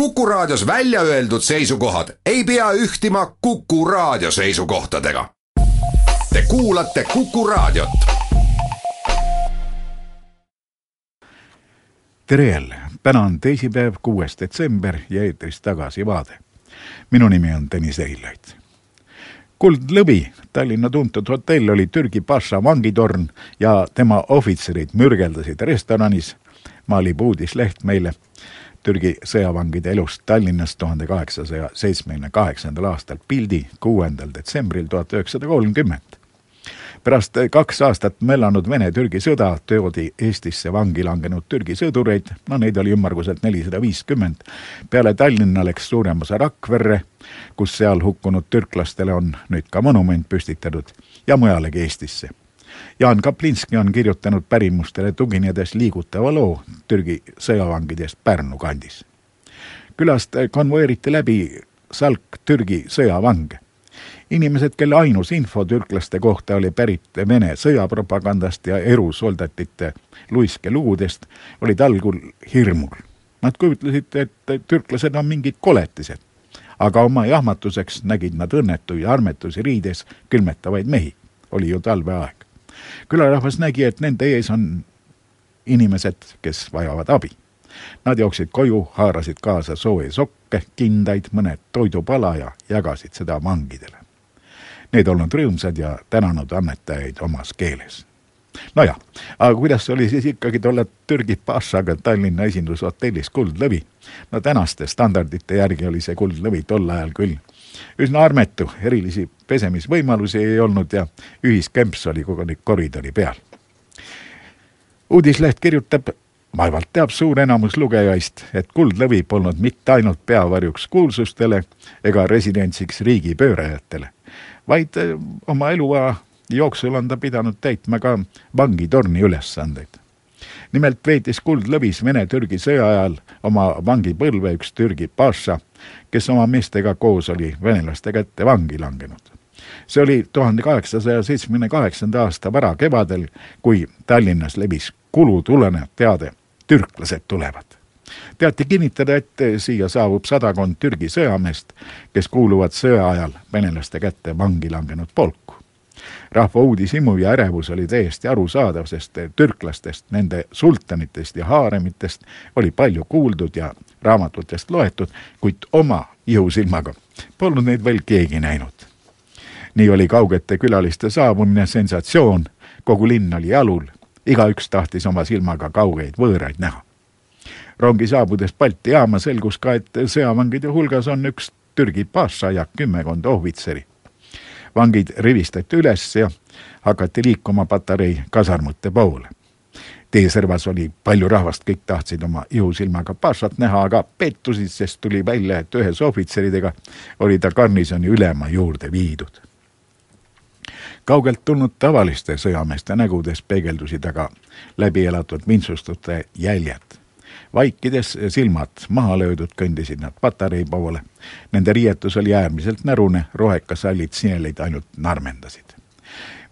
Kuku Raadios välja öeldud seisukohad ei pea ühtima Kuku Raadio seisukohtadega. Te kuulate Kuku Raadiot. tere jälle, täna on teisipäev, kuues detsember ja eetris Tagasivaade. minu nimi on Tõnis Eilait. kuldlõvi, Tallinna tuntud hotell oli Türgi paša vangitorn ja tema ohvitserid mürgeldasid restoranis, maalib uudisleht meile Türgi sõjavangide elust Tallinnas tuhande kaheksasaja seitsmekümne kaheksandal aastal pildi kuuendal detsembril tuhat üheksasada kolmkümmend. pärast kaks aastat möllanud Vene-Türgi sõda toodi Eestisse vangi langenud Türgi sõdureid, no neid oli ümmarguselt nelisada viiskümmend. peale Tallinna läks suurem osa Rakverre, kus seal hukkunud türklastele on nüüd ka monument püstitatud ja mujalegi Eestisse Jaan Kaplinski on kirjutanud pärimustele tuginedes liigutava loo Türgi sõjavangidest Pärnu kandis. külast konvoeeriti läbi salk Türgi sõjavange. inimesed, kelle ainus info türklaste kohta oli pärit Vene sõjapropagandast ja erusoldatite luiske lugudest, olid algul hirmul. Nad kujutlesid, et türklased on mingid koletised, aga oma jahmatuseks nägid nad õnnetuid armetusi riides külmetavaid mehi. oli ju talveaeg külarahvas nägi, et nende ees on inimesed, kes vajavad abi. Nad jooksid koju, haarasid kaasa sooja sokke, kindaid, mõned toidupala ja jagasid seda vangidele. Need olnud rõõmsad ja tänanud annetajaid omas keeles. nojah, aga kuidas oli siis ikkagi tolle Türgi passaga Tallinna esindushotellis Kuldlõvi? no tänaste standardite järgi oli see Kuldlõvi tol ajal küll üsna armetu, erilisi pesemisvõimalusi ei olnud ja ühiskemps oli kogu aeg koridori peal. uudisleht kirjutab, vaevalt teab suur enamus lugejaist, et Kuldlõvi polnud mitte ainult peavarjuks kuulsustele ega residentsiks riigipöörajatele, vaid eh, oma eluaja jooksul on ta pidanud täitma ka vangitorni ülesandeid nimelt veetis Kuldlõvis Vene-Türgi sõja ajal oma vangipõlve üks Türgi paša, kes oma meestega koos oli venelaste kätte vangi langenud. see oli tuhande kaheksasaja seitsmekümne kaheksanda aasta varakevadel, kui Tallinnas levis kulutulene teade, türklased tulevad teati kinnitada, et siia saabub sadakond Türgi sõjameest, kes kuuluvad sõja ajal venelaste kätte vangi langenud polku rahva uudishimu ja ärevus oli täiesti arusaadav, sest türklastest, nende sultanitest ja haaremitest oli palju kuuldud ja raamatutest loetud, kuid oma ihusilmaga polnud neid veel keegi näinud. nii oli kaugete külaliste saabumine sensatsioon, kogu linn oli jalul, igaüks tahtis oma silmaga kaugeid võõraid näha. rongi saabudes Balti jaama selgus ka, et sõjavangide hulgas on üks Türgi paša ja kümmekond ohvitseri vangid rivistati üles ja hakati liikuma patarei kasarmute poole. teeservas oli palju rahvast, kõik tahtsid oma ihusilmaga pašat näha, aga pettusid, sest tuli välja, et ühes ohvitseridega oli ta garnisoni ülema juurde viidud. kaugelt tulnud tavaliste sõjameeste nägudes peegeldusid aga läbi elatud vintsustute jäljed vaikides silmad maha löödud, kõndisid nad patarei poole. Nende riietus oli äärmiselt närune, rohekasallid sineleid ainult narmendasid.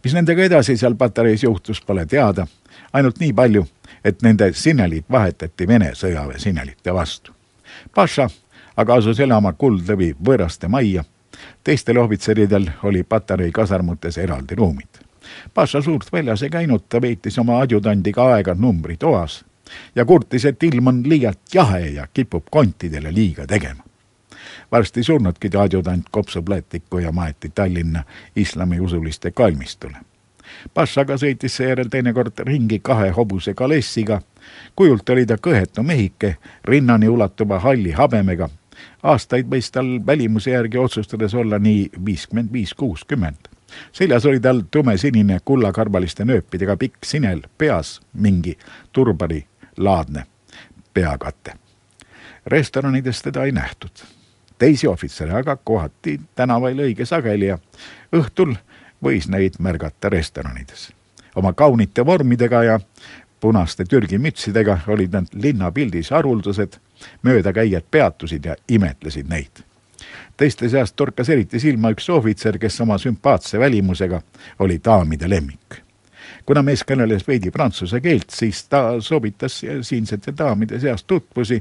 mis nendega edasi seal patareis juhtus, pole teada, ainult nii palju, et nende sinelid vahetati Vene sõjaväe sinelite vastu. Paša aga asus elama Kuldlõvi võõraste majja, teistel ohvitseridel oli patarei kasarmutes eraldi ruumid. Paša suurt väljas ei käinud, ta veetis oma adjutandiga aega numbritoas ja kurtis, et ilm on liialt jahe ja kipub kontidele liiga tegema. varsti surnudki adjutant kopsuplätiku ja maeti Tallinna islamiusuliste kalmistule. Passaga sõitis seejärel teinekord ringi kahe hobuse kalessiga. kujult oli ta kõhetu mehike, rinnani ulatuva halli habemega. aastaid võis tal välimuse järgi otsustades olla nii viiskümmend viis, kuuskümmend seljas oli tal tumesinine kullakarvaliste nööpidega pikk sinel, peas mingi turbari laadne peakate. restoranides teda ei nähtud. teisi ohvitsere aga kohati tänavail õige sageli ja õhtul võis neid märgata restoranides. oma kaunite vormidega ja punaste Türgi mütsidega olid nad linnapildis haruldased, möödakäijad peatusid ja imetlesid neid. teiste seast torkas eriti silma üks ohvitser, kes oma sümpaatse välimusega oli daamide lemmik kuna mees kõneles veidi prantsuse keelt, siis ta soovitas siinsete daamide seas tutvusi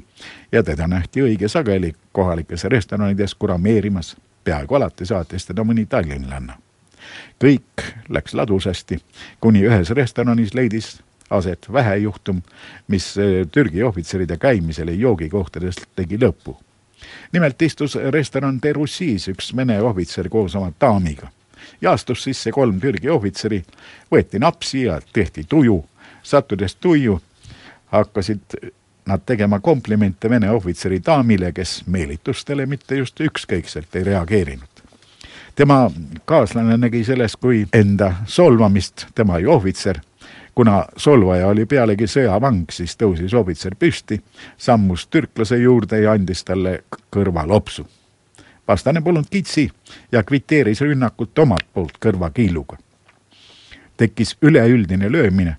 ja teda nähti õige sageli kohalikes restoranides kurameerimas. peaaegu alati saatis teda mõni tallinlanna. kõik läks ladusasti, kuni ühes restoranis leidis aset vähejuhtum, mis eh, Türgi ohvitseride käimisele joogikohtades tegi lõpu. nimelt istus restoran De Russis üks Vene ohvitser koos oma daamiga ja astus sisse kolm Türgi ohvitseri, võeti napsi ja tehti tuju. sattudes tuju, hakkasid nad tegema komplimente Vene ohvitseri daamile, kes meelitustele mitte just ükskõikselt ei reageerinud. tema kaaslane nägi selles kui enda solvamist, tema ju ohvitser kuna solvaja oli pealegi sõjavang, siis tõusis ohvitser püsti, sammus türklase juurde ja andis talle kõrvalopsu vastane polnud kitsi ja kviteeris rünnakut omalt poolt kõrvakiiluga. tekkis üleüldine löömine.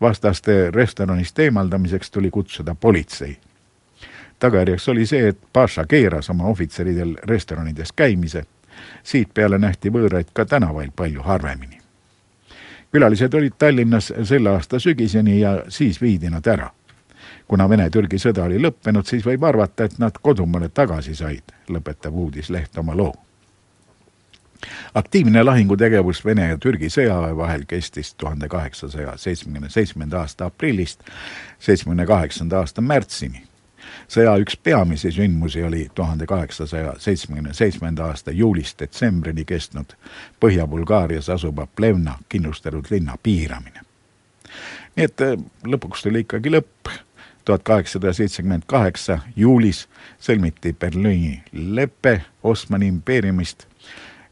vastaste restoranist eemaldamiseks tuli kutsuda politsei. tagajärjeks oli see, et paša keeras oma ohvitseridel restoranides käimise. siitpeale nähti võõraid ka tänavail palju harvemini. külalised olid Tallinnas selle aasta sügiseni ja siis viidi nad ära kuna Vene-Türgi sõda oli lõppenud, siis võib arvata, et nad kodumaale tagasi said, lõpetab uudisleht oma loo. aktiivne lahingutegevus Vene ja Türgi sõjaväe vahel kestis tuhande kaheksasaja seitsmekümne seitsmenda aasta aprillist seitsmekümne kaheksanda aasta märtsini. sõja üks peamisi sündmusi oli tuhande kaheksasaja seitsmekümne seitsmenda aasta juulist detsembrini kestnud Põhja-Bulgaarias asuva Plevna kinnustatud linna piiramine. nii et eh, lõpuks tuli ikkagi lõpp tuhat kaheksasada seitsekümmend kaheksa juulis sõlmiti Berliini lepe Osmani impeeriumist,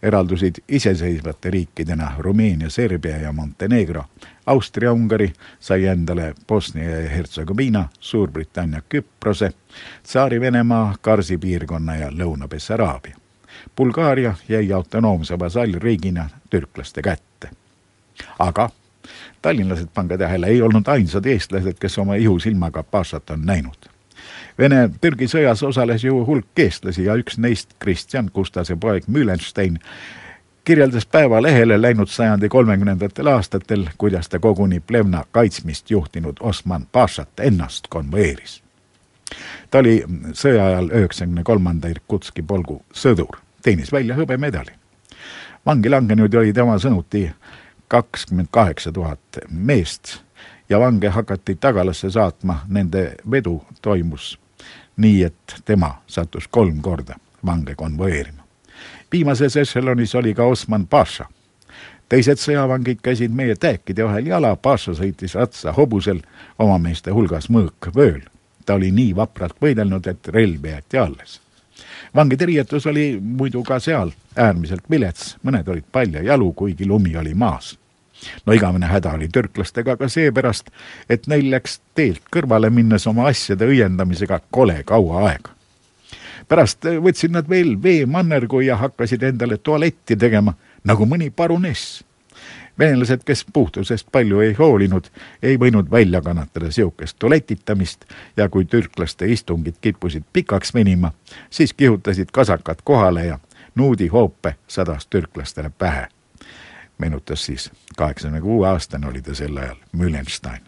eraldusid iseseisvate riikidena Rumeenia, Serbia ja Montenegro. Austria-Ungari sai endale Bosnia ja Hertsegoviina, Suurbritannia Küprose, Tsaari-Venemaa, Karsi piirkonna ja Lõuna-Bessaraabia. Bulgaaria jäi autonoomse vasallriigina türklaste kätte. aga tallinlased, pange tähele, ei olnud ainsad eestlased, kes oma ihusilmaga pašat on näinud. Vene-Türgi sõjas osales ju hulk eestlasi ja üks neist, Kristjan Kustase poeg Mühlenstein, kirjeldas Päevalehele läinud sajandi kolmekümnendatel aastatel, kuidas ta koguni Plevna kaitsmist juhtinud Osman Pašat ennast konvoeeris. ta oli sõja ajal üheksakümne kolmanda Irkutski polgu sõdur, teenis välja hõbemedali. vangi langenud oli tema sõnuti kakskümmend kaheksa tuhat meest ja vange hakati tagalasse saatma, nende vedu toimus nii, et tema sattus kolm korda vange konvoeerima. viimases ešelonis oli ka Osman Paša. teised sõjavangid käisid meie täekide vahel jala, Paša sõitis ratsa hobusel, oma meeste hulgas mõõk vööl. ta oli nii vapralt võidelnud, et relv jäeti alles vangide riietus oli muidu ka seal äärmiselt vilets, mõned olid paljajalu, kuigi lumi oli maas. no igavene häda oli türklastega ka seepärast, et neil läks teelt kõrvale minnes oma asjade õiendamisega kole kaua aega. pärast võtsid nad veel veemannergu ja hakkasid endale tualetti tegema, nagu mõni paruness venelased, kes puhtusest palju ei hoolinud, ei võinud välja kannatada sihukest tuletitamist ja kui türklaste istungid kippusid pikaks venima, siis kihutasid kasakad kohale ja nuudihoope sadas türklastele pähe. meenutas siis, kaheksakümne kuue aastane oli ta sel ajal, Mühlenstein.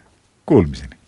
Kuulmiseni